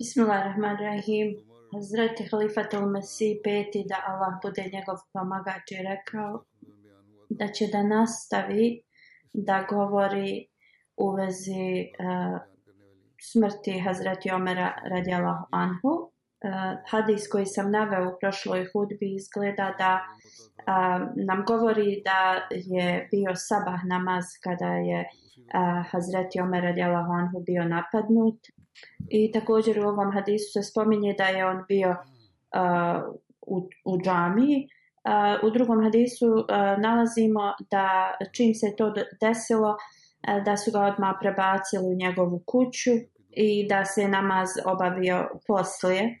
Bismillahirrahmanirrahim. Hazreti Halifat al-Masih peti da Allah bude njegov pomagač je rekao da će da nastavi da govori u vezi uh, smrti Hazreti Omera radijallahu anhu. Uh, hadis koji sam naveo u prošloj hudbi izgleda da uh, nam govori da je bio sabah namaz kada je uh, Hazreti Omer radijalahu anhu bio napadnut I također u ovom hadisu se spominje da je on bio uh, u, u džamiji. Uh, u drugom hadisu uh, nalazimo da čim se to desilo, uh, da su ga odmah prebacili u njegovu kuću i da se namaz obavio poslije.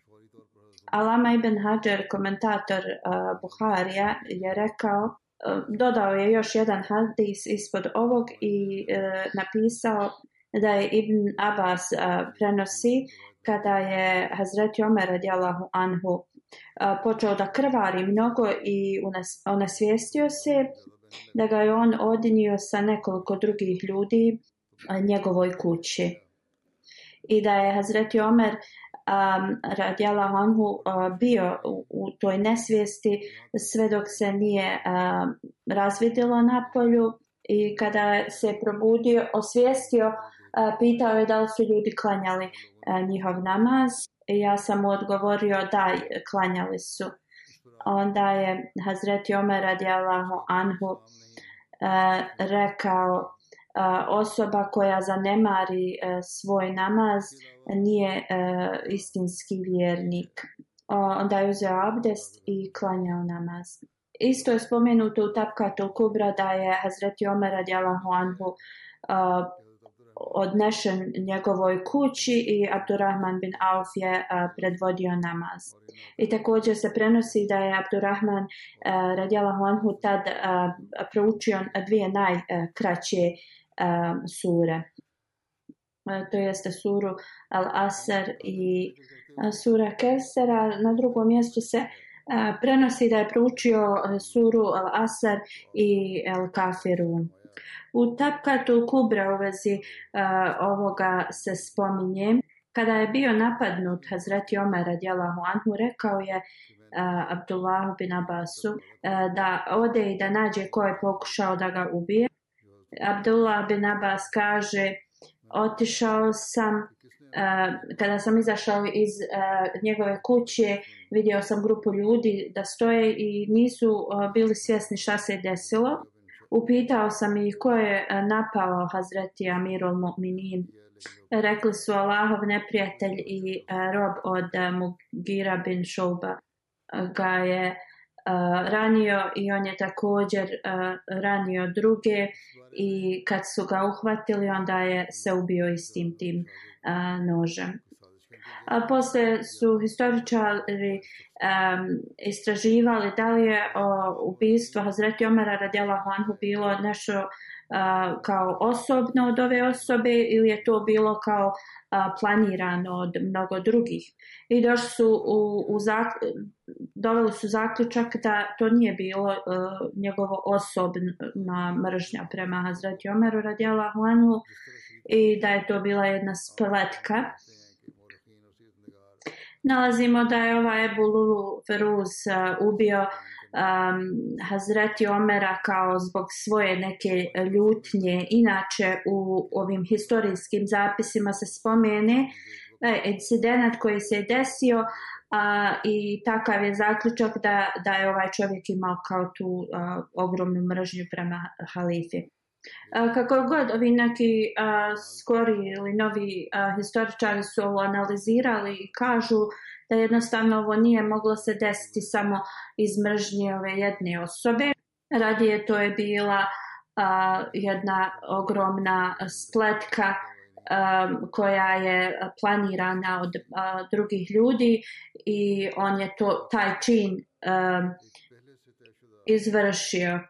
Alama ibn Hajar, komentator uh, Buharija, je rekao, uh, dodao je još jedan hadis ispod ovog i uh, napisao da je Ibn Abbas uh, prenosi kada je Hazreti Omer radijallahu anhu uh, počeo da krvari mnogo i onesvijestio se da ga je on odinio sa nekoliko drugih ljudi uh, njegovoj kući. I da je Hazreti Omer um, radijallahu anhu uh, bio u, u toj nesvijesti sve dok se nije uh, razvidilo na polju i kada se probudio, osvijestio uh, pitao je da li su ljudi klanjali uh, njihov namaz. I ja sam mu odgovorio da klanjali su. Onda je Hazreti Omer radijalahu anhu uh, rekao osoba koja zanemari e, svoj namaz nije e, istinski vjernik. Onda je uzeo abdest i klanjao namaz. Isto je spomenuto u Tapkatu Kubra da je Hazreti Omer radijallahu anhu odnešen njegovoj kući i Abdurrahman bin Auf je predvodio namaz. I također se prenosi da je Abdurrahman e, radjala anhu tad proučio dvije najkraće uh, sure. To jeste suru Al-Asr i sura Kesera. Na drugom mjestu se prenosi da je proučio suru Al-Asr i Al-Kafirun. U Tapkatu Kubra u vezi ovoga se spominje. Kada je bio napadnut Hazreti Omer radijalahu anhu, rekao je uh, Abdullah bin Abbasu uh, da ode i da nađe ko je pokušao da ga ubije. Abdullah bin Abbas kaže, otišao sam, uh, kada sam izašao iz uh, njegove kuće, vidio sam grupu ljudi da stoje i nisu uh, bili svjesni šta se je desilo. Upitao sam ih ko je napao Hazreti Amirul Mu'minin. Rekli su Allahov neprijatelj i rob od Mugira bin Šouba ga je ranio i on je također ranio druge i kad su ga uhvatili onda je se ubio istim tim nožem. A posle su historičari um, istraživali da li je o, ubistvo Hazreti Omara radijalahu anhu bilo nešto a, kao osobno od ove osobe ili je to bilo kao a, planirano od mnogo drugih. I došli su u, u zak doveli su zaključak da to nije bilo a, njegovo osobna mržnja prema Hazreti Omeru radijala anhu i da je to bila jedna spletka. Nalazimo da je ovaj Ebu Lulu Feruz uh, ubio um, Hazreti Omera kao zbog svoje neke ljutnje. Inače u ovim historijskim zapisima se spomene e, incident koji se je desio a, i takav je zaključak da, da je ovaj čovjek imao kao tu a, ogromnu mržnju prema halifi. A, kako god ovi neki a, skori ili novi a, historičari su ovo analizirali i kažu da jednostavno ovo nije moglo se desiti samo iz mržnje ove jedne osobe. Radije to je bila a, jedna ogromna spletka um, koja je planirana od uh, drugih ljudi i on je to taj čin um, izvršio.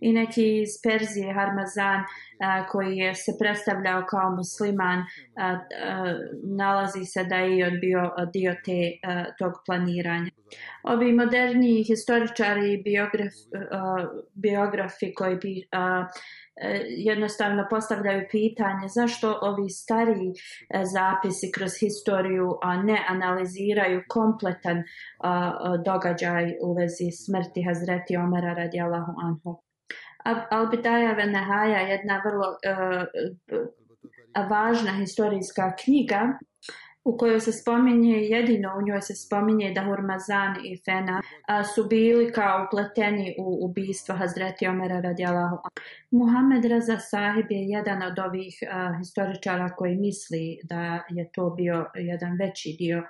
I neki iz Perzije Harmazan a, koji je se predstavljao kao musliman a, a, nalazi se da je on bio dio te, a, tog planiranja. Ovi moderni historičari i biograf, a, biografi koji bi A, e, jednostavno postavljaju pitanje zašto ovi stariji e, zapisi kroz historiju ne analiziraju kompletan događaj u vezi smrti Hazreti Omara radijalahu anhu. Al-Bidaja je jedna vrlo uh, važna historijska knjiga u kojoj se spominje, jedino u njoj se spominje da Hurmazan i Fena a, su bili kao upleteni u ubistvo Hazreti Omera radijalahu. Muhammed Raza Sahib je jedan od ovih a, historičara koji misli da je to bio jedan veći dio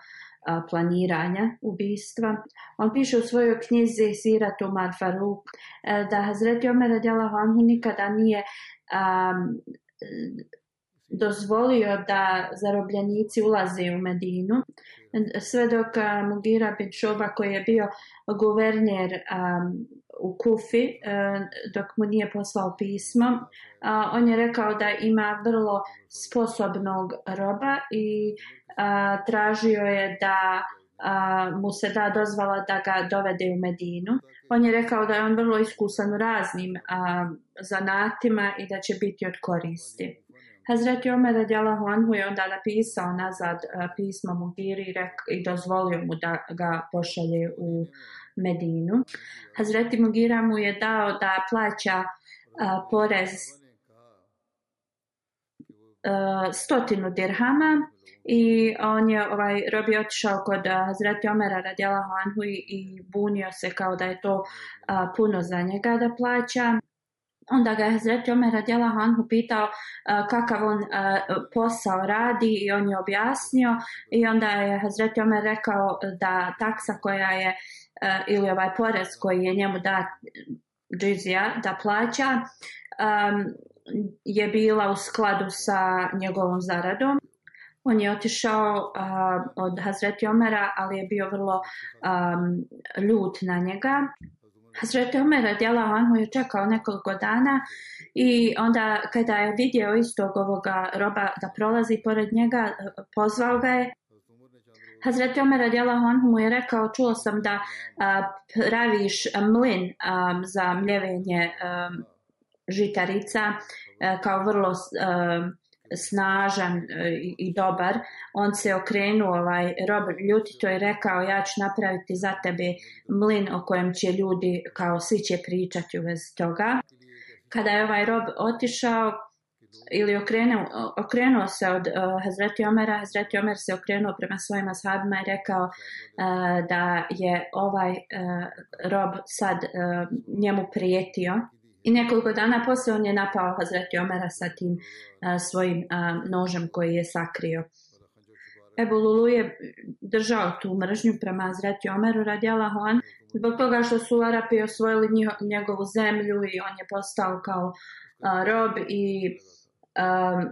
planiranja ubistva. On piše u svojoj knjizi Sirat Umar Faruk e, da Hazreti Omer radijalahu anhu nikada nije um, dozvolio da zarobljenici ulaze u Medinu. Sve dok Mugira bin Šoba koji je bio guverner um, u Kufi, uh, dok mu nije poslao pismo, uh, on je rekao da ima vrlo sposobnog roba i a, tražio je da a, mu se da dozvala da ga dovede u Medinu. On je rekao da je on vrlo iskusan u raznim a, zanatima i da će biti od koristi. Hazreti Omer radijalahu anhu je onda napisao nazad pismo Mugiri i, rek, i dozvolio mu da ga pošalje u Medinu. Hazreti Mugira mu je dao da plaća porez Eh, stotinu dirhama i on je ovaj robi otišao kod eh, Hazreti Omera radijalahu anhu i, i bunio se kao da je to uh, puno za njega da plaća. Onda ga je Hazreti Omer radijala Hanhu pitao uh, kakav on uh, posao radi i on je objasnio i onda je Hazreti Omer rekao da taksa koja je uh, ili ovaj porez koji je njemu da džizija da plaća um, je bila u skladu sa njegovom zaradom. On je otišao uh, od Hazreti Omera, ali je bio vrlo um, ljut na njega. Hazreti Omer radijalahu anhu je čekao nekoliko dana i onda kada je vidio istog ovoga roba da prolazi pored njega, pozvao ga je. Hazreti Omer radijalahu anhu mu je rekao, čuo sam da a, praviš mlin a, za mljevenje a, žitarica a, kao vrlo a, snažan e, i, dobar, on se okrenuo ovaj rob ljutito i rekao ja ću napraviti za tebe mlin o kojem će ljudi kao svi će pričati u vezi toga. Kada je ovaj rob otišao ili okrenuo, okrenuo se od uh, Hazreti Omera, Hazreti Omer se okrenuo prema svojim ashabima i rekao uh, da je ovaj uh, rob sad uh, njemu prijetio I nekoliko dana poslije on je napao Hazreti Omera sa tim a, svojim a, nožem koji je sakrio. Ebu Lulu je držao tu mržnju prema Hazreti Omeru radijala on zbog toga što su Arapi osvojili njiho, njegovu zemlju i on je postao kao a, rob i a,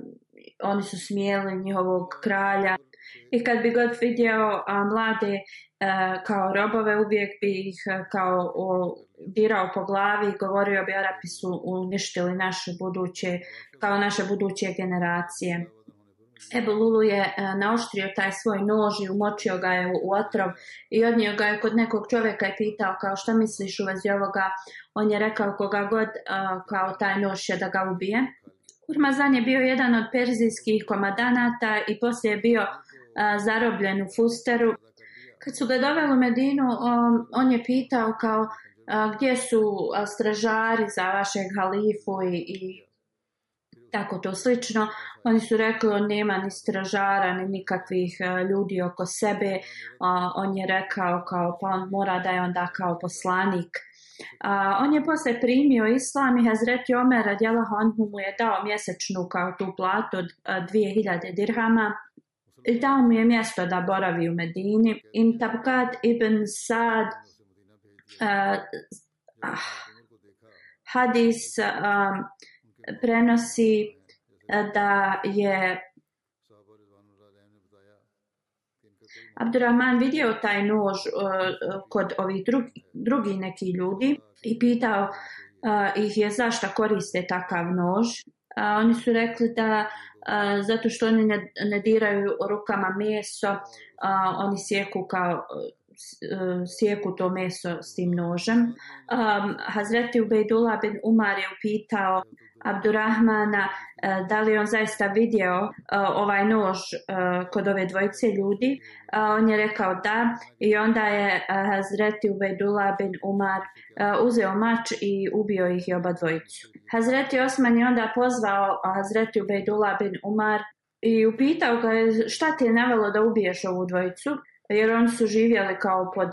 oni su smijeli njihovog kralja. I kad bi god vidio a, mlade a, kao robove, uvijek bi ih a, kao o, dirao po glavi i govorio bi Arapi su uništili naše buduće, kao naše buduće generacije. Ebu Lulu je a, naoštrio taj svoj nož i umočio ga je u, u otrov i odnio ga je kod nekog čovjeka i pitao kao šta misliš u vezi ovoga. On je rekao koga god a, kao taj nož će da ga ubije. Urmazan je bio jedan od perzijskih komadanata i poslije je bio a, zarobljen u Fusteru. Kad su ga doveli u Medinu, on, on je pitao kao a, gdje su a, stražari za vašeg halifu i, i tako to slično. Oni su rekli on nema ni stražara ni nikakvih ljudi oko sebe. A, on je rekao kao pa on mora da je onda kao poslanik. A, on je posle primio islam i Hazreti Omer radijalahu anhu mu je dao mjesečnu kao tu platu od 2000 dirhama i dao mu je mjesto da boravi u Medini. In Tabkat ibn Sad uh, hadis um, prenosi eh, da je Abdurrahman vidio taj nož uh, kod ovih drugi, drugi neki ljudi i pitao uh, ih je zašto koriste takav nož. Uh, oni su rekli da uh, zato što oni ne, ne diraju rukama meso, uh, oni sjeku kao uh, sjeku to meso s tim nožem. Um, Hazreti Ubejdullah bin Umar je upitao Abdurrahmana e, da li on zaista vidio e, ovaj nož e, kod ove dvojice ljudi. On je rekao da i onda je Hazreti Ubejdullah bin Umar uzeo mač i ubio ih i oba dvojicu. Hazreti Osman je onda pozvao Hazreti Ubejdullah bin Umar i upitao ga šta ti je navelo da ubiješ ovu dvojicu jer oni su živjeli kao pod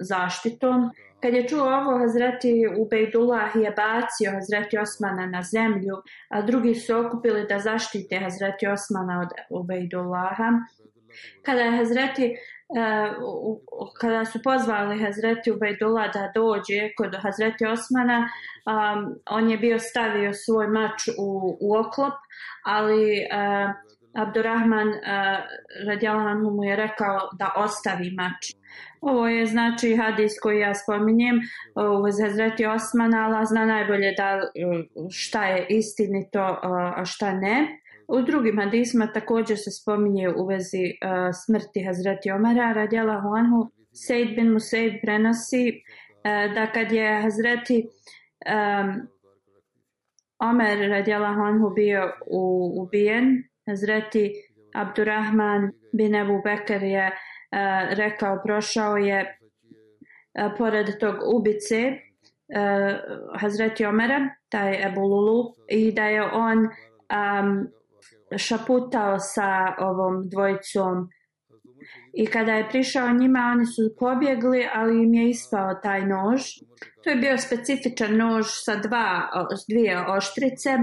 zaštitom Kad je čuo ovo, Hazreti Ubejdullah je bacio Hazreti Osmana na zemlju, a drugi su okupili da zaštite Hazreti Osmana od Ubejdullaha. Kada je Hazreti uh, kada su pozvali Hazreti Ubejdullah da dođe kod Hazreti Osmana, um, on je bio stavio svoj mač u, u oklop, ali uh, Abdurrahman eh, uh, radijalan mu je rekao da ostavi mač. Ovo je znači hadis koji ja spominjem eh, u Hazreti Osmana, Allah zna najbolje da eh, šta je istinito, a šta ne. U drugim hadisma također se spominje u vezi uh, smrti Hazreti Omara, radjela Huanhu, Sejd bin Musaid prenosi uh, da kad je Hazreti um, Omer radjela Huanhu bio u, ubijen, Hazreti Abdurrahman bin Abu Bekr je uh, rekao, prošao je eh, pored tog ubice eh, Hazreti Omera, taj Ebu Lulu, i da je on um, šaputao sa ovom dvojicom. I kada je prišao njima oni su pobjegli ali im je ispao taj nož. To je bio specifičan nož sa dva, dvije oštrice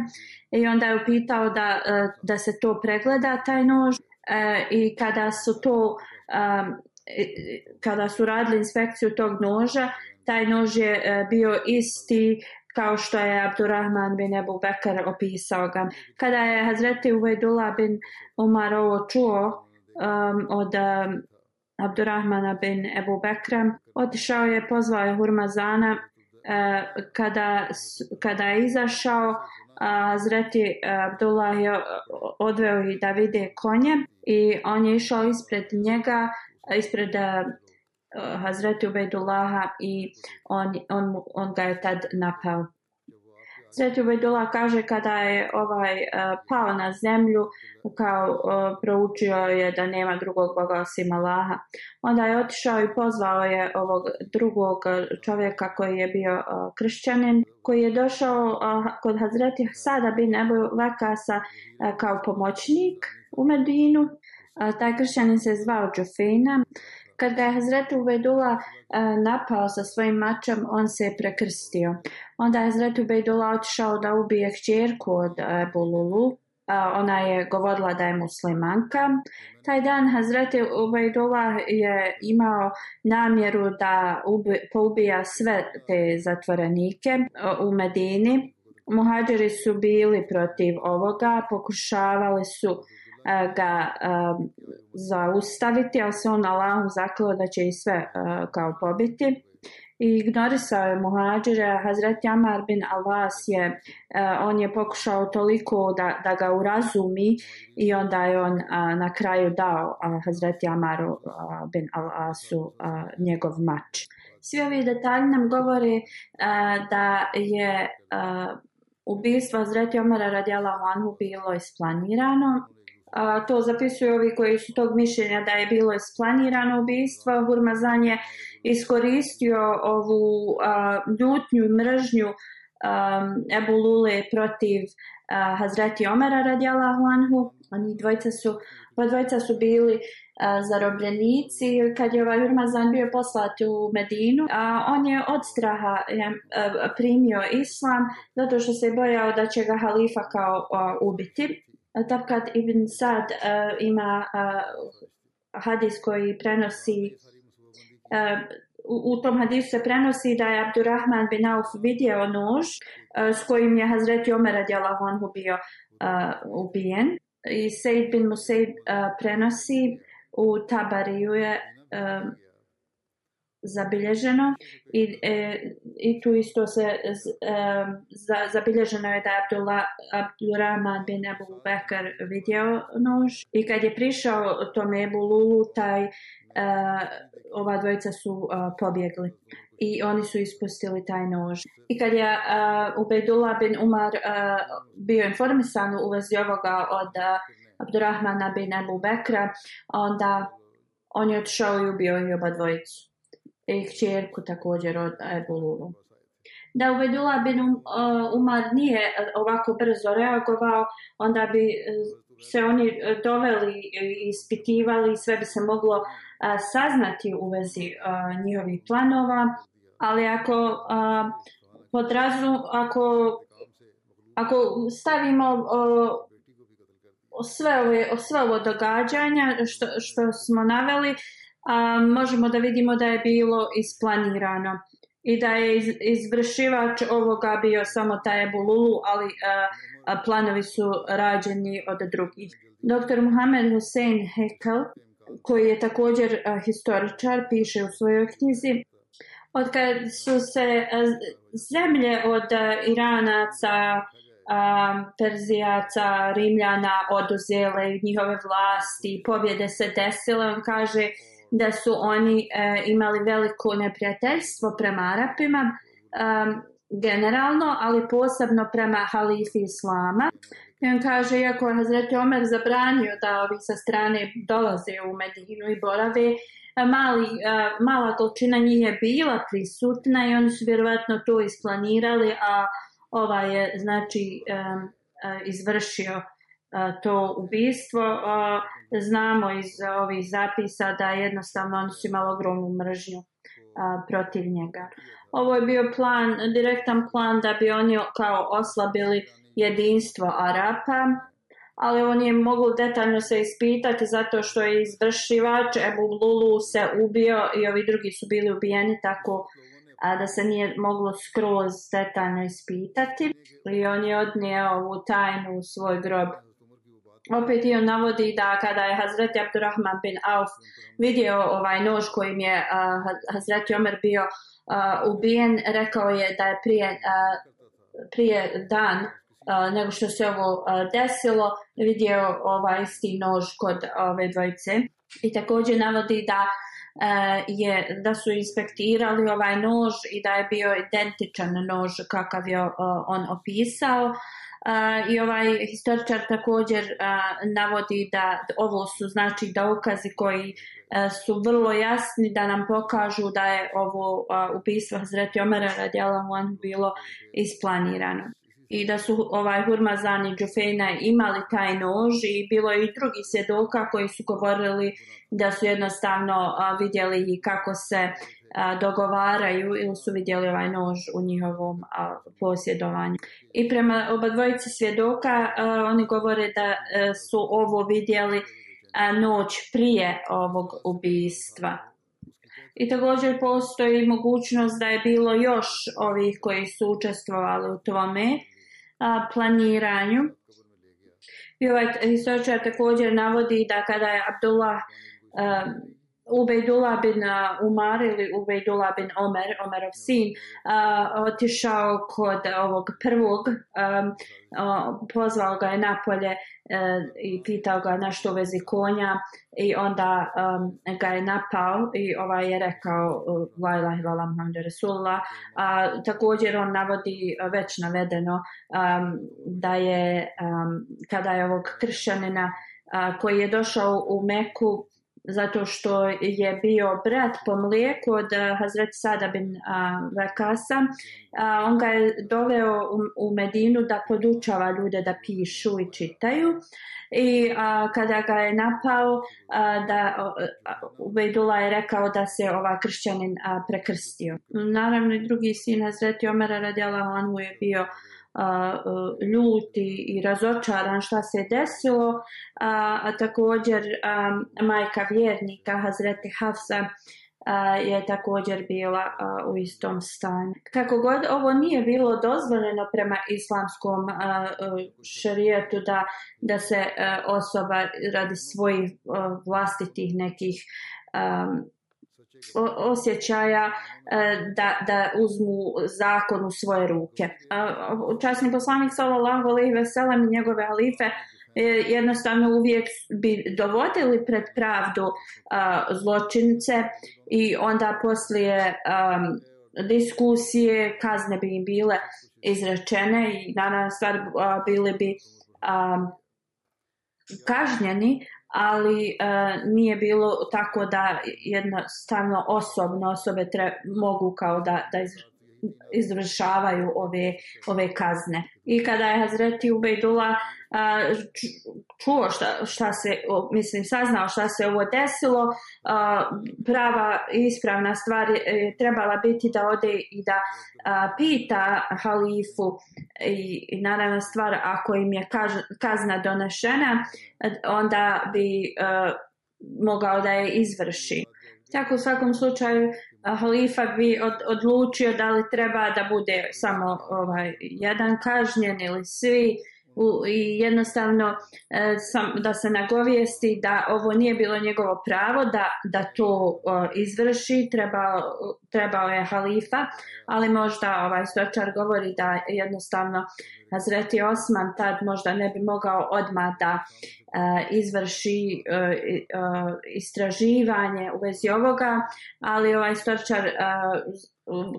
i onda je upitao da, e, da se to pregleda taj nož e, i kada su to e, kada su radili inspekciju tog noža, taj nož je bio isti kao što je Abdurrahman bin Ebu Bekar opisao ga. Kada je Hazreti Uvejdullah bin Umar ovo čuo um, od um, Abdurrahmana bin Ebu Bekra, otišao je, pozvao je Hurmazana uh, kada, kada je izašao a Zreti e, Abdullah je odveo i da vide konje i on je išao ispred njega, ispred e, Hazreti Ubejdullaha i on, on, on ga je tad napao. Sveti Ubejdula kaže kada je ovaj uh, pao na zemlju kao uh, proučio je da nema drugog Boga osim Allaha. Onda je otišao i pozvao je ovog drugog eh, čovjeka koji je bio uh, kršćanin koji je došao uh, kod Hazreti Sada bin Ebu Vakasa uh, kao pomoćnik u Medinu. Uh, taj kršćanin se zvao Džufina. Kad ga je Hazreti Ubejdula uh, e, napao sa svojim mačem, on se je prekrstio. Onda je Hazreti Ubejdula otišao da ubije kćerku od e, Ebu Lulu. Ona je govorila da je muslimanka. Taj dan Hazreti Ubejdula je imao namjeru da ubi, poubija sve te zatvorenike e, u Medini. Muhađeri su bili protiv ovoga, pokušavali su uh, E, ga um, zaustaviti, ali se on Allahom zaklao da će i sve e, uh, kao pobiti. i ignorisao je muhađire. Hazret Jamar bin Alas je, uh, on je pokušao toliko da, da ga urazumi i onda je on uh, na kraju dao uh, Hazreti uh, bin Alasu uh, njegov mač. Svi ovi detalji nam govore uh, da je uh, ubistvo Hazreti Omara radijalahu anhu bilo isplanirano a, to zapisuju ovi koji su tog mišljenja da je bilo isplanirano ubistvo. Hurmazan je iskoristio ovu a, ljutnju i mržnju a, Ebu Lule protiv a, Hazreti Omera radijalahu anhu. Oni dvojica su, pa dvojica su bili a, zarobljenici kad je ovaj Hurmazan bio poslat u Medinu. A, on je od straha je, a, primio islam zato što se bojao da će ga halifa kao a, ubiti. Tabkat ibn Sad uh, ima uh, hadis koji prenosi uh, u, u tom hadisu se prenosi da je Abdurrahman bin Auf vidio nož uh, s kojim je Hazreti Omer radijalahu anhu bio uh, ubijen. I Sejid bin Musaid uh, prenosi u Tabariju je uh, zabilježeno i, e, i tu isto se e, za, zabilježeno je da je Abdullah, Abdurrahman bin Abu Bekr vidio nož i kad je prišao tome Ebu Lulu taj e, ova dvojica su e, pobjegli i oni su ispustili taj nož. I kad je uh, Ubejdullah bin Umar uh, bio informisan u vezi ovoga od uh, Abdurrahmana bin Abu Bekra, onda on je odšao i ubio i oba dvojicu i kćerku također od Ebululu. Da Ubedula bin um, e, Umar nije ovako brzo reagovao, onda bi e, se oni doveli i ispitivali, sve bi se moglo e, saznati u vezi njihovih planova, ali ako uh, podrazu, ako, ako stavimo uh, sve, ove, sve ovo događanja što, što smo naveli, a, možemo da vidimo da je bilo isplanirano i da je iz, izvršivač ovoga bio samo taj Ebululu, ali a, a, planovi su rađeni od drugih. Dr. Muhammed Hussein Hekel, koji je također a, historičar, piše u svojoj knjizi, od kad su se a, zemlje od a, Iranaca, a, Perzijaca, Rimljana oduzele njihove vlasti, pobjede se desile, on kaže, da su oni e, imali veliko neprijateljstvo prema Arapima e, generalno, ali posebno prema halifi Islama. I on kaže, iako je Hazreti Omer zabranio da ovi sa strane dolaze u Medinu i borave, e, mali, e, mala količina njih je bila prisutna i oni su vjerovatno to isplanirali, a ova je znači e, e, izvršio e, to ubistvo. E, Znamo iz ovih zapisa da jednostavno oni su imali ogromnu mržnju protiv njega. Ovo je bio plan, direktan plan da bi oni kao oslabili jedinstvo Arapa, ali on je moglo detaljno se ispitati zato što je izvršivač Ebu Lulu se ubio i ovi drugi su bili ubijeni tako a da se nije moglo skroz detaljno ispitati. I on je odnio ovu tajnu u svoj grob opet i on navodi da kada je Hazreti Abdurrahman bin Auf vidio ovaj nož kojim je uh, Hazreti Omer bio uh, ubijen, rekao je da je prije, uh, prije dan uh, nego što se ovo uh, desilo, vidio ovaj isti nož kod ove dvojice. I također navodi da uh, je da su inspektirali ovaj nož i da je bio identičan nož kakav je uh, on opisao. Uh, I ovaj historičar također navodi da ovo su znači dokazi koji su vrlo jasni da nam pokažu da je ovo ubistvo Hazreti Omera radijalahu anhu bilo isplanirano. I da su ovaj Hurmazan i Džufejna imali taj nož i bilo je i drugi svjedoka koji su govorili da su jednostavno vidjeli kako se a, dogovaraju ili su vidjeli ovaj nož u njihovom a, posjedovanju. I prema oba dvojici svjedoka a, oni govore da a, su ovo vidjeli a, noć prije ovog ubistva. I također postoji mogućnost da je bilo još ovih koji su učestvovali u tome a, planiranju. I ovaj historičar također navodi da kada je Abdullah a, Ubejdullah bin uh, Umar ili Ubejdullah bin Omer, Omerov sin, uh, otišao kod ovog prvog, um, uh, pozvao ga je napolje uh, i pitao ga nešto u vezi konja i onda um, ga je napao i ovaj je rekao uh, La ilaha illallah Muhammed Rasulullah. A, također on navodi već navedeno um, da je um, kada je ovog kršćanina uh, koji je došao u Meku zato što je bio brat po mlijeku od eh, Hazreti Sada bin uh, Vakasa. Eh, on ga je doveo u, u Medinu da podučava ljude da pišu i čitaju. I a, kada ga je napao, a, da Ubejdula je rekao da se ova kršćanin a, prekrstio. Naravno i drugi sin Hazreti Omera radijala Anhu je bio a, e, ljuti i razočaran šta se desilo, a, a također a, majka vjernika Hazreti Hafsa je također bila u istom stanju. Kako god ovo nije bilo dozvoljeno prema islamskom e, šarijetu da, da se e, osoba radi svojih vlastitih nekih osjećaja e, da, da uzmu zakon u svoje ruke. Časni poslanik sallallahu alejhi ve sellem i njegove halife e, jednostavno uvijek bi dovodili pred pravdu zločince i onda poslije diskusije kazne bi im bile izrečene i danas stvar bili bi kažnjeni, ali e, nije bilo tako da jednostavno osobno osobe tre, mogu kao da, da izvršavaju ove, ove kazne. I kada je Hazreti Ubejdula čuo šta, šta se, mislim, saznao šta se ovo desilo, prava ispravna stvar je e, trebala biti da ode i da pita halifu i, i naravno stvar ako im je kazna donešena, onda bi e, mogao da je izvrši. Tako u svakom slučaju halifa bi od, odlučio da li treba da bude samo ovaj jedan kažnjen ili svi u, i jednostavno e, sam, da se nagovijesti da ovo nije bilo njegovo pravo da, da to o, izvrši, trebao, trebao je halifa, ali možda ovaj stočar govori da jednostavno Hazreti Osman tad možda ne bi mogao odmah da e, izvrši e, e, istraživanje u vezi ovoga, ali ovaj stočar e,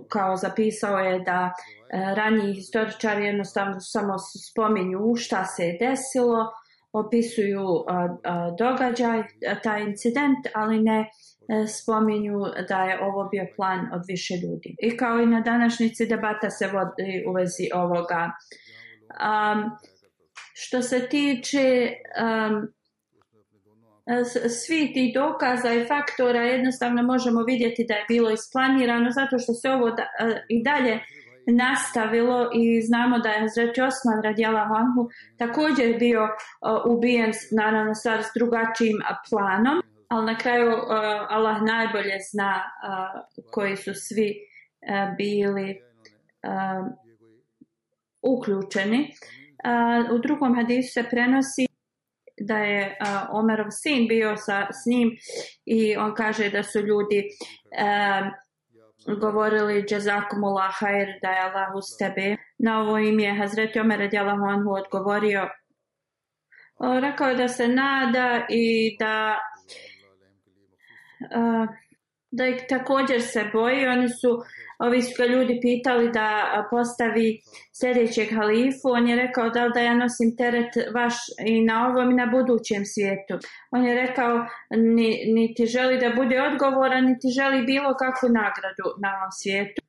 kao zapisao je da e, ranji raniji historičari jednostavno samo spominju šta se je desilo, opisuju e, e, događaj, taj incident, ali ne spominju da je ovo bio plan od više ljudi. I kao i na današnjici debata se vodi u vezi ovoga. Um, što se tiče um, E, svi ti dokaza i faktora jednostavno možemo vidjeti da je bilo isplanirano zato što se ovo da, e, i dalje nastavilo i znamo da je Hazreti Osman radijala Hanhu također bio uh, ubijen naravno sad s drugačijim planom ali na kraju uh, Allah najbolje zna uh, koji su svi uh, bili uh, uključeni. Uh, u drugom hadisu se prenosi da je uh, Omerov sin bio sa, s njim i on kaže da su ljudi uh, govorili jazakumullah khair da je Allah uz tebe. Na ovo ime Hazreti Omer radijallahu anhu odgovorio o, rekao je da se nada i da uh, da ih također se boji. Oni su ovi su ga ljudi pitali da postavi sljedećeg halifu, on je rekao da da ja nosim teret vaš i na ovom i na budućem svijetu. On je rekao ni, niti želi da bude odgovoran, niti želi bilo kakvu nagradu na ovom svijetu.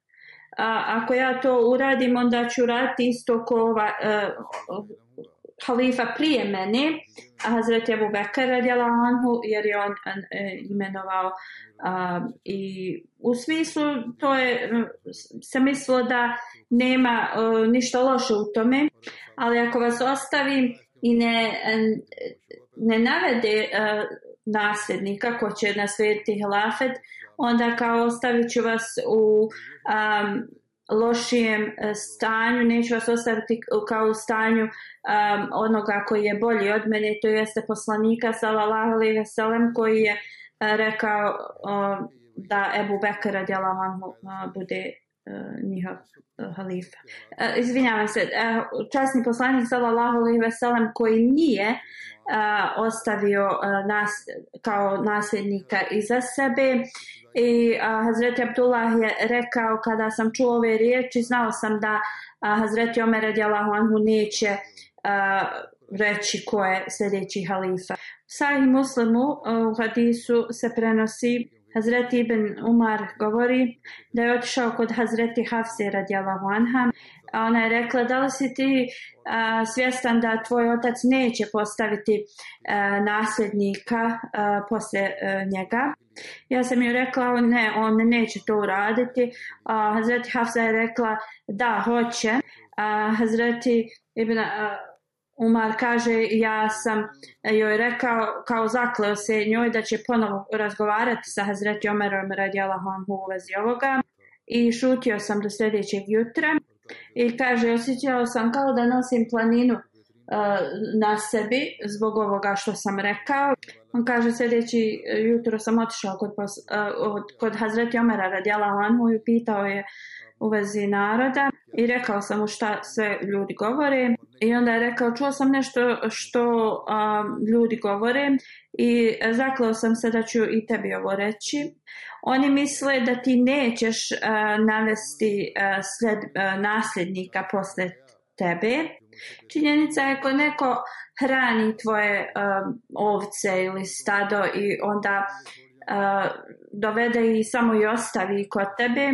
A, ako ja to uradim, onda ću raditi isto ko ova, uh, halifa prije mene, a Hazreti Abu Bekr radijala Anhu, jer je on eh, imenovao uh, i u smislu to je eh, se mislilo da nema uh, ništa loše u tome, ali ako vas ostavim i ne, ne navede uh, nasljednika ko će naslijediti hilafet, onda kao ostavit ću vas u um, lošijem e, stanju, neću vas ostaviti kao u stanju um, onoga koji je bolji od mene, to jeste poslanika sallallahu alejhi ve sellem koji je e, rekao uh, da Ebu Bekr radijallahu anhu uh, bude uh, njihov uh, halifa. Uh, izvinjavam se, uh, časni poslanik sallallahu alejhi ve sellem koji nije uh, ostavio uh, nas kao nasljednika iza sebe i a, Hazreti Abdullah je rekao kada sam čuo ove riječi znao sam da a, Hazreti Omer radijalahu anhu neće a, reći ko je sljedeći halifa. Sahih Muslimu u hadisu se prenosi Hazreti Ibn Umar govori da je otišao kod Hazreti Hafse radijalahu anha. A ona je rekla da li si ti a, svjestan da tvoj otac neće postaviti a, nasljednika a, posle a, njega. Ja sam joj rekla ne, on neće to uraditi. A, Hazreti Hafsa je rekla da hoće. A, Hazreti Ibn a, Umar kaže, ja sam joj rekao, kao zakleo se njoj da će ponovo razgovarati sa Hazreti Omerom radijalahu anhu u vezi ovoga i šutio sam do sljedećeg jutra i kaže, osjećao sam kao da nosim planinu na sebi zbog ovoga što sam rekao. On kaže, sljedeći jutro sam otišao kod, pos, uh, kod Hazreti Omera radijala anhu i pitao je u vezi naroda i rekao sam mu šta sve ljudi govore i onda je rekao čuo sam nešto što um, ljudi govore i zaklao sam se da ću i tebi ovo reći. Oni misle da ti nećeš uh, navesti uh, sled, uh, nasljednika posle tebe. Činjenica je ako neko hrani tvoje um, ovce ili stado i onda uh, dovede i samo i ostavi kod tebe,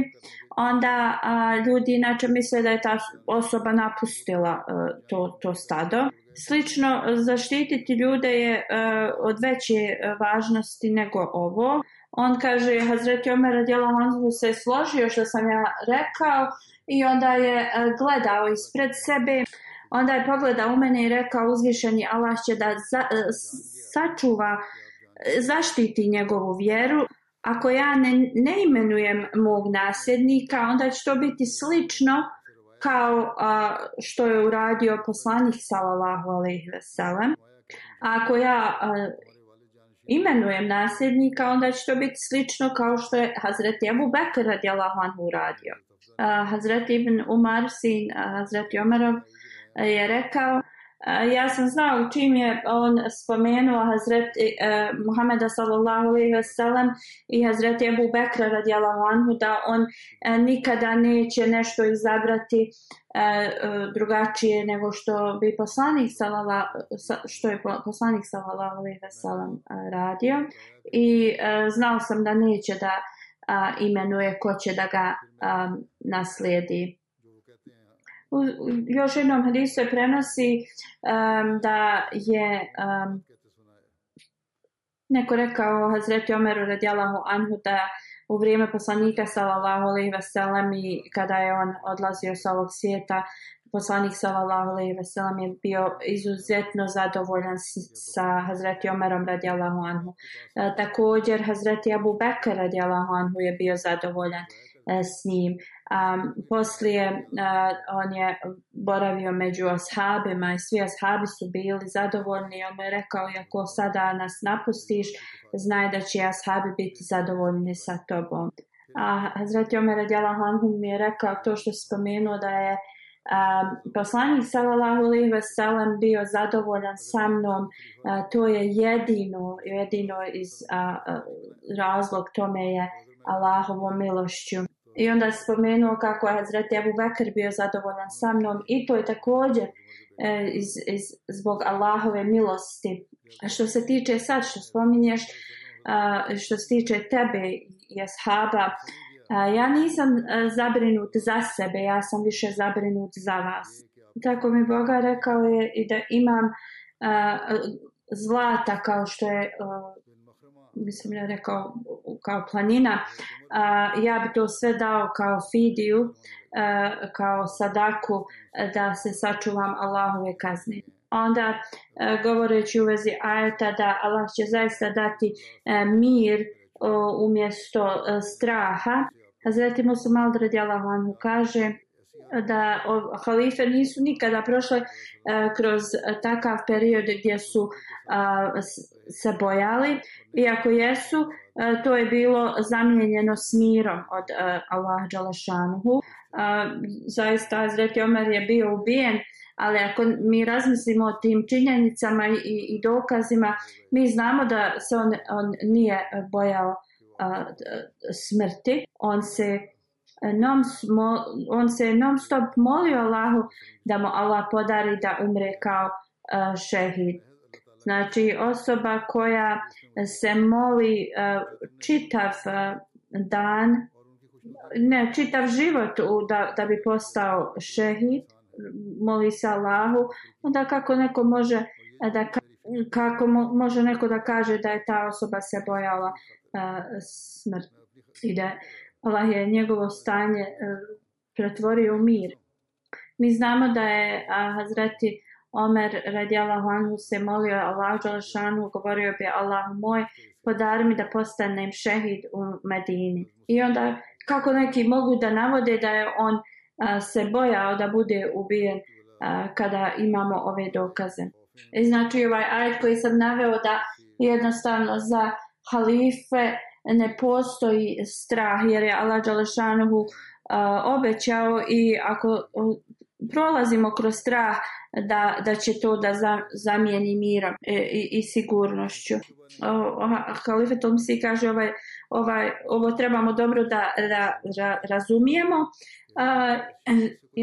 onda uh, ljudi inače misle da je ta osoba napustila uh, to, to stado. Slično, zaštititi ljude je uh, od veće važnosti nego ovo. On kaže, Hazreti Omer radijala Hanzu se složio što sam ja rekao i onda je uh, gledao ispred sebe. Onda je pogledao u mene i rekao uzvišeni Allah će da za, e, sačuva e, zaštiti njegovu vjeru ako ja ne, ne imenujem mog nasljednika, onda će to biti slično kao a, što je uradio poslanik sallallahu alejhi ve sellem. Ako ja a, imenujem nasljednika, onda će to biti slično kao što je Hazreti Abu Bekr radijallahu anhu uradio. Hazreti Ibn Umar, sin Hazreti Omerov, E, je rekao e, Ja sam znao čim je on spomenuo Hazret eh, Muhameda sallallahu alaihi ve sellem i Hazret Ebu Bekra radijalahu anhu da on eh, nikada neće nešto izabrati eh, drugačije nego što bi poslanik sallallahu što je poslanik sallallahu alaihi ve sellem radio. I znao sam da neće da imenuje ko će da ga um, naslijedi u još jednom hadisu se prenosi um, da je um, neko rekao Hazreti Omeru radijalahu anhu da u vrijeme poslanika sallallahu alejhi ve sellem i kada je on odlazio sa ovog svijeta poslanik sallallahu alejhi ve sellem je bio izuzetno zadovoljan sa Hazreti Omerom radijallahu anhu. E, također Hazreti Abu Bekr radijallahu anhu je bio zadovoljan e, E, s njim. Um, poslije uh, on je boravio među ashabima i svi ashabi su bili zadovoljni. On mu je rekao, ako sada nas napustiš, znaj da će ashabi biti zadovoljni sa tobom. A Hazreti Omer Radjala Hanhu mi je rekao to što spomenuo da je um, poslanik sallallahu alaihi ve sellem bio zadovoljan sa mnom. Uh, to je jedino, jedino iz uh, razlog tome je Allahovom milošću. I onda je spomenuo kako je Hazreti Abu Bakr bio zadovoljan sa mnom i to je također e, iz, iz, zbog Allahove milosti. A što se tiče sad što spominješ, a, što se tiče tebe i ashaba, a, ja nisam a, zabrinut za sebe, ja sam više zabrinut za vas. Tako mi Boga rekao je i da imam a, zlata kao što je a, mislim ja rekao kao planina, a, ja bi to sve dao kao fidiju, a, kao sadaku da se sačuvam Allahove kazne. Onda a, govoreći u vezi ajeta da Allah će zaista dati a, mir a, umjesto a, straha, Hazreti Musa Maldred Allahu kaže da o, halife nisu nikada prošle e, kroz e, takav period gdje su se bojali, iako jesu, e, to je bilo zamijenjeno s mirom od Allah Đalašanuhu. Uh, zaista Hazreti Omer je bio ubijen, ali ako mi razmislimo o tim činjenicama i, i dokazima, mi znamo da se on, on nije bojao smrti. On se non, on se non stop molio Allahu da mu Allah podari da umre kao uh, šehid. Znači osoba koja se moli uh, čitav uh, dan, ne, čitav život u, da, da bi postao šehid, moli se Allahu, onda kako neko može da kako mo, može neko da kaže da je ta osoba se bojala uh, smrt i da Allah je njegovo stanje e, pretvorio u mir. Mi znamo da je Hazreti Omer radijallahu anhu se molio Allah Đalešanu, govorio bi Allah moj, podari mi da postanem šehid u Medini. I onda kako neki mogu da navode da je on se bojao da bude ubijen kada imamo ove dokaze. I znači ovaj ajet koji sam naveo da jednostavno za halife ne postoji strah jer je Allah Đalešanuhu uh, obećao i ako uh, prolazimo kroz strah da, da će to da za, zamijeni mirom i, i, i sigurnošću. Halifet Tomsi kaže ovaj, ovaj, ovo trebamo dobro da, da, ra, razumijemo. Uh,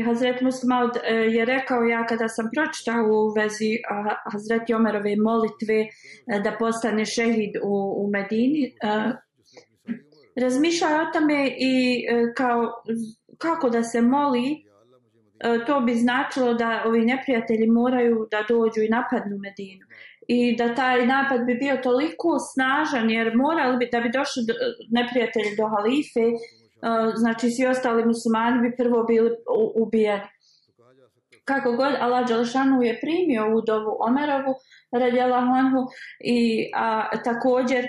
Hazret Musmaud uh, e, je rekao ja kada sam pročitao u vezi uh, Hazreti Omerove molitve uh, da postane šehid u, u Medini, uh, razmišljao o tome i e, kao kako da se moli e, to bi značilo da ovi neprijatelji moraju da dođu i napadnu Medinu. I da taj napad bi bio toliko snažan jer morali bi da bi došli do, neprijatelji do halife, e, znači svi ostali muslimani bi prvo bili ubijeni. Kako god Allah Đalšanu je primio udovu Omerovu radjela Honhu i a, također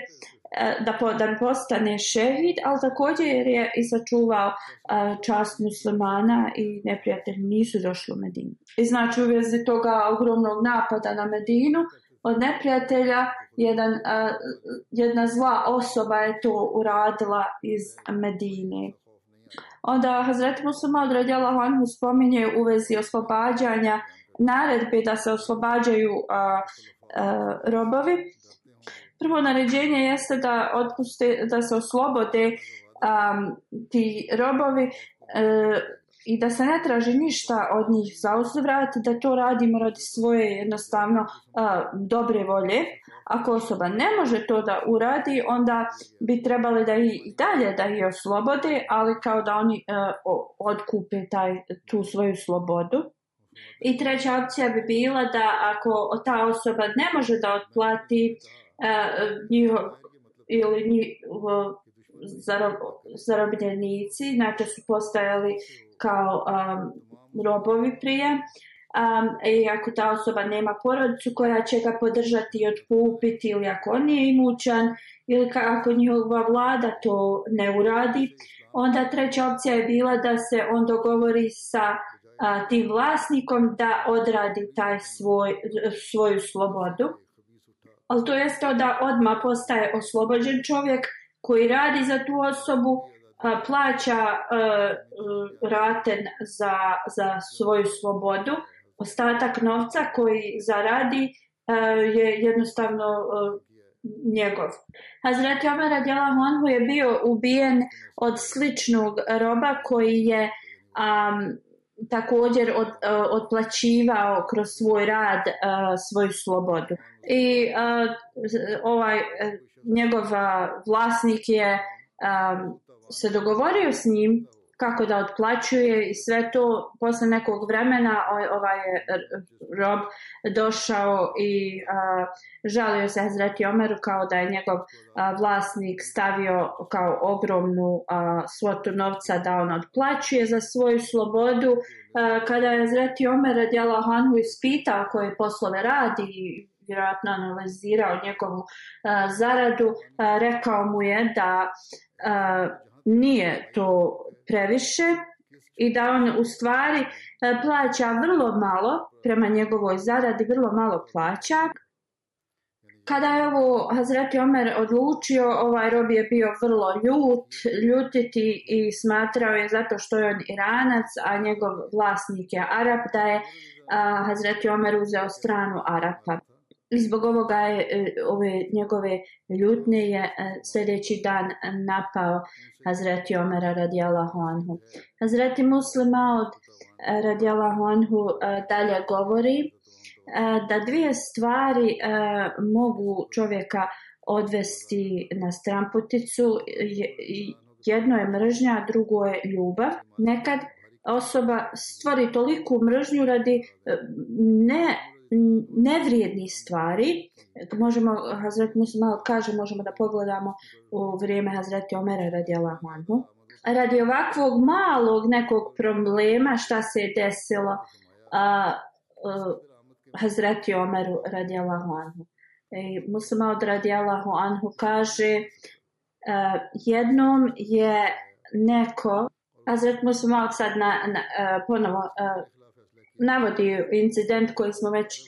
E, da, po, da postane šehid, ali također je i sačuvao uh, čast muslimana i neprijatelji nisu došli u Medinu. I znači u vezi toga ogromnog napada na Medinu od neprijatelja jedan, uh, jedna zla osoba je to uradila iz Medine. Onda Hazreti Muslima Radjala Hanhu spominje u vezi oslobađanja naredbe da se oslobađaju uh, uh, robovi prvo naređenje jeste da otpuste, da se oslobode um, ti robovi uh, i da se ne traži ništa od njih za uzvrat, da to radimo radi svoje jednostavno uh, dobre volje. Ako osoba ne može to da uradi, onda bi trebali da i dalje da ih oslobode, ali kao da oni e, uh, odkupe taj, tu svoju slobodu. I treća opcija bi bila da ako ta osoba ne može da otplati uh, E, njihov ili njihov zarobljenici, znači su postajali kao um, robovi prije. Um, I ako ta osoba nema porodicu koja će ga podržati i odkupiti ili ako on nije imućan ili ako njihova vlada to ne uradi, onda treća opcija je bila da se on dogovori sa a, tim vlasnikom da odradi taj svoj, svoju slobodu ali to jeste da odma postaje oslobođen čovjek koji radi za tu osobu, a, plaća a, a, raten za, za svoju slobodu, ostatak novca koji zaradi a, je jednostavno a, njegov. Hazreti Omer Adjela Honhu je bio ubijen od sličnog roba koji je um, također od, e, uh, odplaćivao kroz svoj rad uh, svoju slobodu. I uh, ovaj njegov vlasnik je um, se dogovorio s njim kako da otplaćuje i sve to posle nekog vremena ovaj, ovaj eh, je rob došao i a, žalio se Hazreti Omeru kao da je njegov a, vlasnik stavio kao ogromnu a, svotu novca da on otplaćuje za svoju slobodu. A, kada je Hazreti Omer radijala Hanhu ispitao koje poslove radi i vjerojatno analizirao njegovu a, zaradu, a, rekao mu je da a, nije to previše i da on u stvari e, plaća vrlo malo prema njegovoj zaradi, vrlo malo plaća. Kada je ovo Hazreti Omer odlučio, ovaj rob je bio vrlo ljut, ljutiti i smatrao je zato što je on Iranac, a njegov vlasnik je Arab, da je a, Hazreti Omer uzeo stranu Arapa. I zbog ovoga je e, ove njegove ljutne je e, sljedeći dan napao Hazreti Omera radijalahu anhu. Hazreti Muslima od e, radijalahu anhu dalje govori da dvije stvari mogu čovjeka odvesti na stramputicu. Jedno je mržnja, drugo je ljubav. Nekad osoba stvori toliku mržnju radi ne nevrijedni stvari. E, možemo, Hazreti Musa malo kaže, možemo da pogledamo u vrijeme Hazreti Omera radi Allahuanhu. Radi ovakvog malog nekog problema šta se je desilo a, a, Hazreti Omeru radi Allahuanhu. E, Musa od radi kaže a, jednom je neko Hazret Musa sad na, na, a, ponovo a, navodi incident koji smo već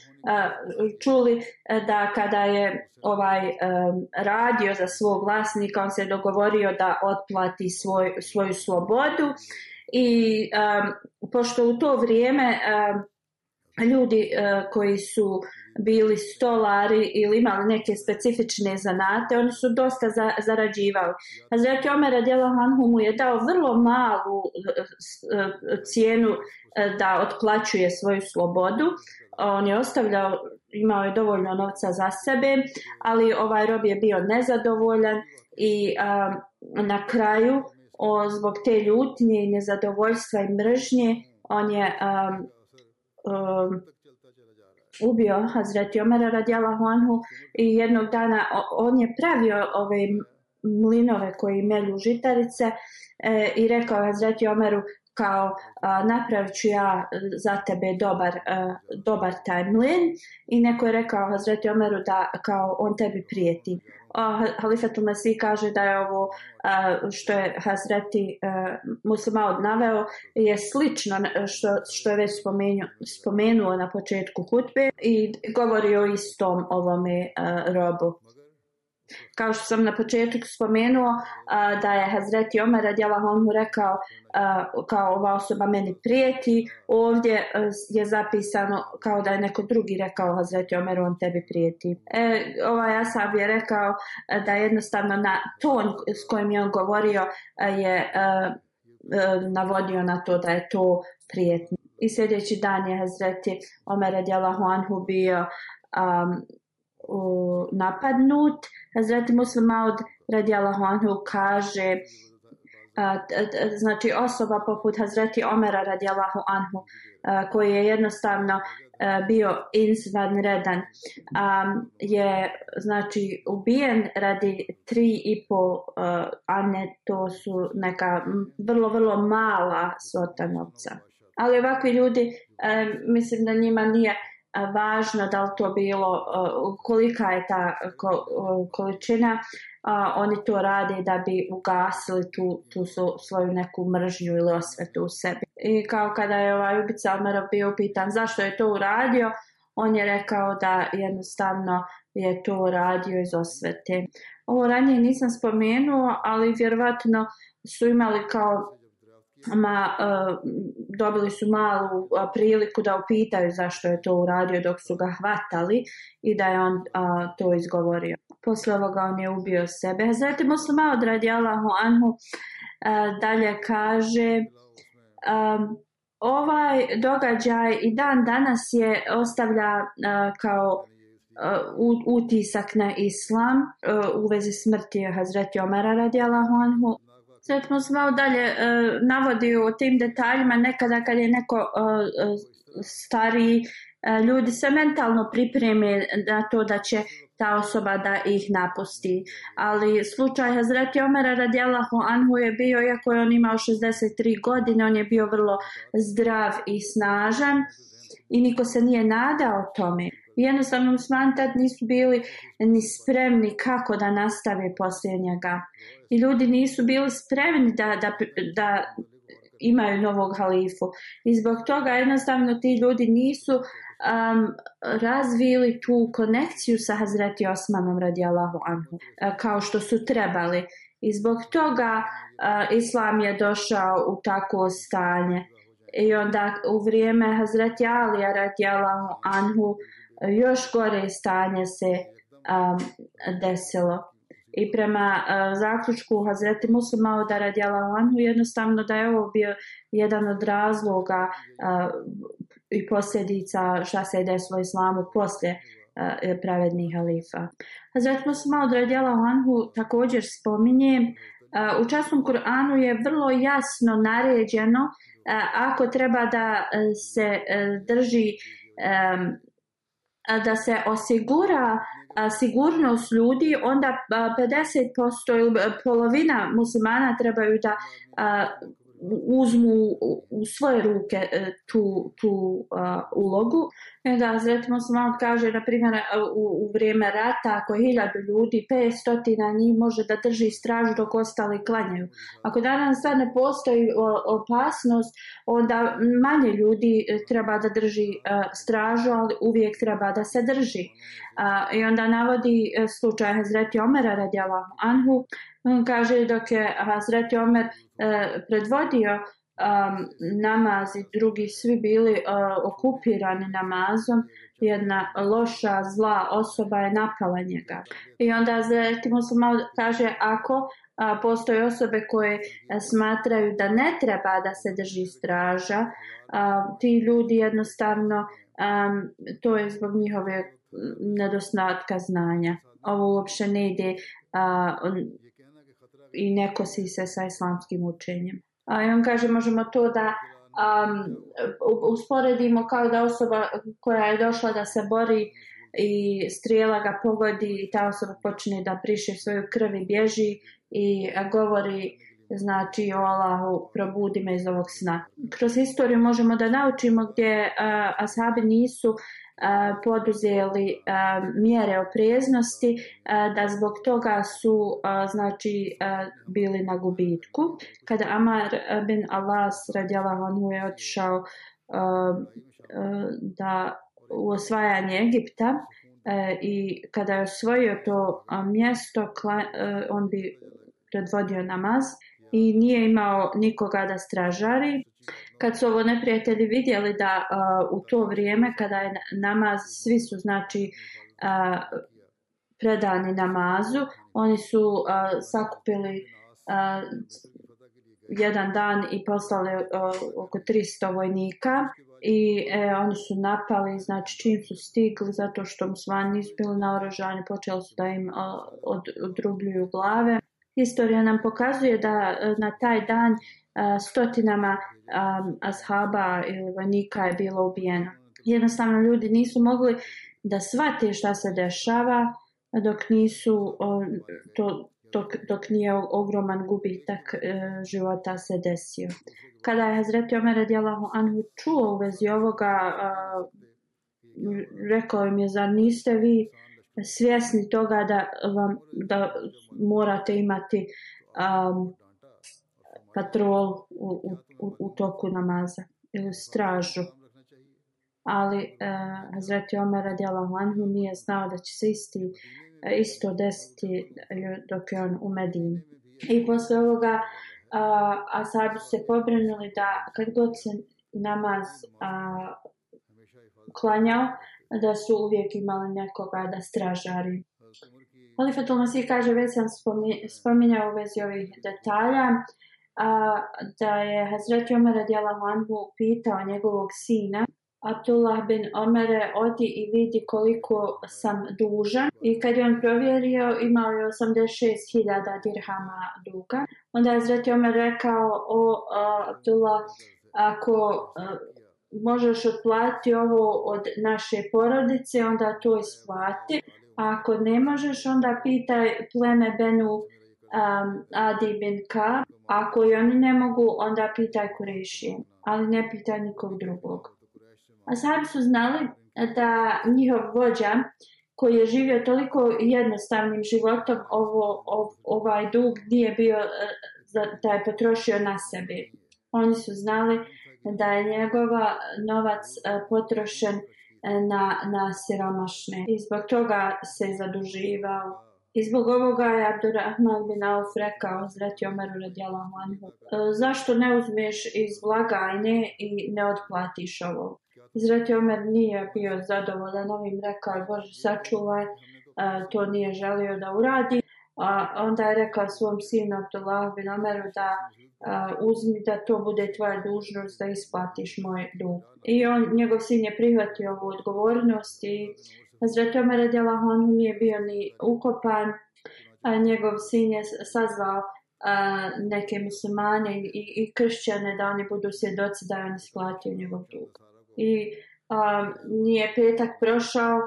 čuli e, da kada je ovaj um, radio za svog vlasnika on se dogovorio da otplati svoj, svoju slobodu i um, pošto u to vrijeme um, ljudi uh, koji su bili stolari ili imali neke specifične zanate, oni su dosta za, zarađivali. Hazreti Omer Adjela Hanhu mu je dao vrlo malu eh, eh, cijenu eh, da otplaćuje svoju slobodu. On je ostavljao, imao je dovoljno novca za sebe, ali ovaj rob je bio nezadovoljan i a, na kraju o, zbog te ljutnje i nezadovoljstva i mržnje on je a, a, ubio Hazreti Omera radijalahu anhu i jednog dana on je pravio ove mlinove koji melju žitarice e, i rekao Hazreti Omeru kao a, napravit ću ja e, za tebe dobar, a, dobar taj mlin i neko je rekao Hazreti Omeru da kao on tebi prijeti. A, Halifatul Masih kaže da je ovo a, što je Hazreti e, muslima odnaveo je slično što, što je već spomenuo, spomenuo na početku hutbe i govori o istom ovome a, robu. Kao što sam na početku spomenuo a, da je Hazreti Omer radijalahu anhu rekao a, kao ova osoba meni prijeti, ovdje a, je zapisano kao da je neko drugi rekao Hazreti Omer on tebi prijeti. E, ovaj Asab je rekao a, da jednostavno na ton s kojim je on govorio a, je a, a, navodio na to da je to prijetno. I sljedeći dan je Hazreti Omer radijalahu anhu bio um, napadnut. Hazreti Muslim Maud radijallahu anhu kaže a, znači osoba poput Hazreti Omera radijallahu anhu a, koji je jednostavno bio izvanredan a, je znači ubijen radi tri i po a ne to su neka vrlo vrlo mala svota novca. Ali ovakvi ljudi mislim da njima nije važno da li to bilo, kolika je ta količina, oni to rade da bi ugasili tu, tu svoju neku mržnju ili osvetu u sebi. I kao kada je ovaj ubica Omerov bio pitan zašto je to uradio, on je rekao da jednostavno je to uradio iz osvete. Ovo ranije nisam spomenuo, ali vjerovatno su imali kao ma, uh, dobili su malu uh, priliku da upitaju zašto je to uradio dok su ga hvatali i da je on uh, to izgovorio. Posle ovoga on je ubio sebe. Hazreti Muslima od Allahu Anhu uh, dalje kaže um, ovaj događaj i dan danas je ostavlja uh, kao uh, utisak na islam uh, u vezi smrti Hazreti Omara radi Allahu Anhu Sad smo malo dalje uh, navodi u tim detaljima nekada kad je neko e, e, uh, stari uh, ljudi se mentalno pripreme na to da će ta osoba da ih napusti. Ali slučaj Hazreti Omera radijalahu anhu je bio, iako je on imao 63 godine, on je bio vrlo zdrav i snažan i niko se nije nadao tome jednostavno muslimani tad nisu bili ni spremni kako da nastave poslije njega. I ljudi nisu bili spremni da, da, da imaju novog halifu. I zbog toga jednostavno ti ljudi nisu um, razvili tu konekciju sa Hazreti Osmanom radijallahu anhu, e, kao što su trebali. I zbog toga uh, Islam je došao u takvo stanje. I onda u vrijeme Hazreti Alija radijallahu anhu još gore stanje se um, desilo. I prema uh, zaključku Hazreti Muslima da Aradjala anhu jednostavno da je ovo bio jedan od razloga uh, i posljedica šta se je desilo islamu poslije uh, pravednih halifa. Hazreti Muslima od Aradjala anhu također spominje uh, u časnom Kur'anu je vrlo jasno naređeno uh, ako treba da se uh, drži um, da se osigura sigurnost ljudi, onda 50% ili polovina muslimana trebaju da uzmu u svoje ruke e, tu, tu uh, ulogu. E I onda Hazret Musliman kaže, na primjer, e, u, u vrijeme rata, ako je hiljadu ljudi, 500 njih može da drži stražu dok ostali klanjaju. Ako danas sad ne postoji opasnost, onda manje ljudi treba da drži uh, stražu, ali uvijek treba da se drži. Uh, I onda navodi slučaj Hazreti Omera radijalahu anhu, On kaže dok je Hazreti Omer uh, predvodio um, namaz i drugi svi bili uh, okupirani namazom, jedna loša, zla osoba je napala njega. I onda Hazreti Muslima kaže ako a, postoje osobe koje e, smatraju da ne treba da se drži straža, a, ti ljudi jednostavno a, to je zbog njihove nedostatka znanja. Ovo uopšte ne ide uh, i ne kosi se sa islamskim učenjem. A, I on kaže možemo to da um, usporedimo kao da osoba koja je došla da se bori i strijela ga pogodi i ta osoba počne da priše svoju krv i bježi i govori znači o Allahu probudi me iz ovog sna. Kroz istoriju možemo da naučimo gdje uh, ashabi nisu poduzeli mjere opreznosti da zbog toga su znači bili na gubitku. Kada Amar bin Alas radijallahu anhu je otišao da u osvajanje Egipta e, i kada je osvojio to mjesto e, on bi predvodio namaz i nije imao nikoga da stražari kad su ovo neprijatelji vidjeli da uh, u to vrijeme kada je namaz, svi su znači uh, predani namazu, oni su uh, sakupili uh, jedan dan i poslali uh, oko 300 vojnika i e, oni su napali, znači čim su stigli, zato što musmani nisu bili naoružani, počeli su da im uh, od, odrubljuju glave. Historija nam pokazuje da e, na taj dan e, stotinama ashaba ili vojnika je bilo ubijeno. Jednostavno ljudi nisu mogli da shvate šta se dešava dok nisu to, dok, dok nije ogroman gubitak e, života se desio. Kada je Hazreti Omer radijalahu anhu čuo u vezi ovoga e, rekao im je zar niste vi svjesni toga da vam da morate imati um, patrol u, u, u toku namaza ili stražu. Ali uh, Hazreti Omer radijalahu anhu nije znao da će se isti, uh, isto desiti dok je on u Medini. I posle ovoga uh, Asabi se pobrinuli da kad god se namaz uh, klanjao, da su uvijek imali nekoga da stražari. Halifatul Masih kaže, već sam spominjao u vezi ovih detalja, a, da je Hazreti Omer radijalahu anhu pitao njegovog sina Abdullah bin Omere odi i vidi koliko sam dužan i kad je on provjerio imao je 86.000 dirhama duga. Onda je Hazreti Omer rekao o Abdullah ako a, možeš otplati ovo od naše porodice onda to isplati. A ako ne možeš onda pitaj pleme Benu um, Adi bin Ka. Ako i oni ne mogu, onda pitaj Kurešije, ali ne pitaj nikog drugog. A sad su znali da njihov vođa, koji je živio toliko jednostavnim životom, ovo, ov, ovaj dug nije bio eh, da je potrošio na sebi. Oni su znali da je njegova novac e, potrošen e, na, na siromašne i zbog toga se zaduživao. I zbog ovoga je Abdurrahman bin Auf rekao Zreti Omeru radijalahu anhu, e, zašto ne uzmeš iz blagajne i ne otplatiš ovo? Zreti Omer nije bio zadovoljan ovim, rekao je Bože sačuvaj, e, to nije želio da uradi. A onda je rekao svom sinu Abdullah bin Omeru da uh, uzmi da to bude tvoja dužnost da isplatiš moj dug. I on, njegov sin je prihvatio ovu odgovornost i Hazreti Omer radijalahu nije bio ni ukopan, a njegov sin je sazvao a, neke muslimane i, i kršćane da oni budu svjedoci da je on isplatio njegov dug. I a, nije petak prošao,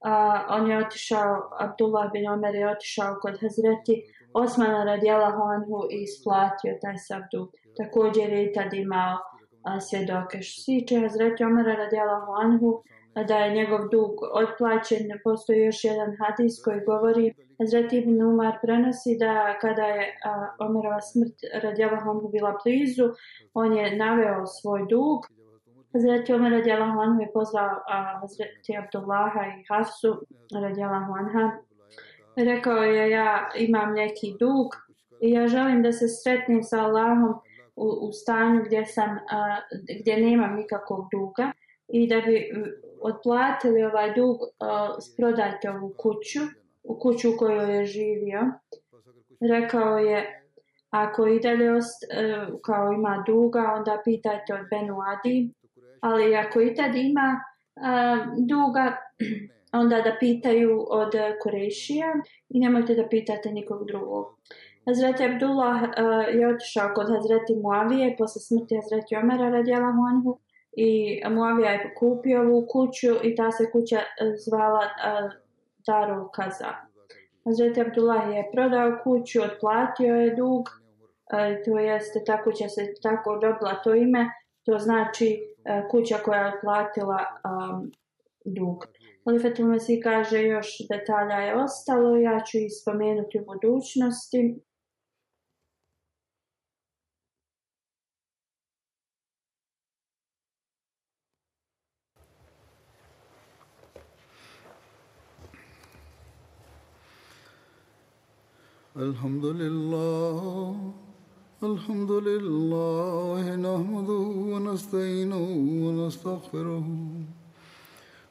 a, on je otišao, Abdullah bin Omer je otišao kod Hazreti Osman radijala Honhu i isplatio taj sav dug. Također je i tad imao a, svjedoke. Što se tiče Hazreti Omara radijala Honhu, da je njegov dug otplaćen, postoji još jedan hadis koji govori Hazreti Ibn Umar prenosi da kada je a, Omerova smrt radijala Honhu bila blizu, on je naveo svoj dug. Hazreti Omer radijalahu anhu je pozvao a, Hazreti Abdullaha i Hafsu radijalahu anha rekao je ja imam neki dug i ja želim da se sretnem sa Allahom u, u stanju gdje sam a, gdje nemam nikakvog duga i da bi otplatili ovaj dug a, prodajte ovu kuću u kuću u kojoj je živio. Rekao je ako i dalje ost, a, kao ima duga onda pitajte od Benu Adi ali ako i tad ima a, duga onda da pitaju od Kurešija i nemojte da pitate nikog drugog. Hazreti Abdullah uh, je otišao kod Hazreti Muavije posle smrti Hazreti Omera radijala Honhu i Muavija je kupio ovu kuću i ta se kuća eh, zvala uh, Darul Kaza. Hazreti Abdullah je prodao kuću, otplatio je dug, uh, to jeste ta kuća se tako dobila to ime, to znači uh, kuća koja je otplatila um, dug. Halifetul Mesih kaže još detalja je ostalo, ja ću ih spomenuti u budućnosti. الحمد لله الحمد لله نحمده ونستعينه ونستغفره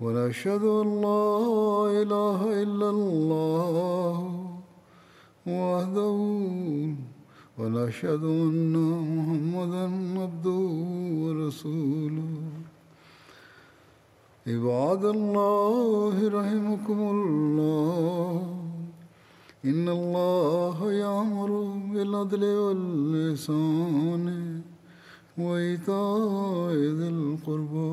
ونشهد أن لا إله إلا الله وحده ونشهد أن محمدا عبده ورسوله. عباد الله رحمكم الله إن الله يأمر بالعدل واللسان وإيتاء ذي القربى.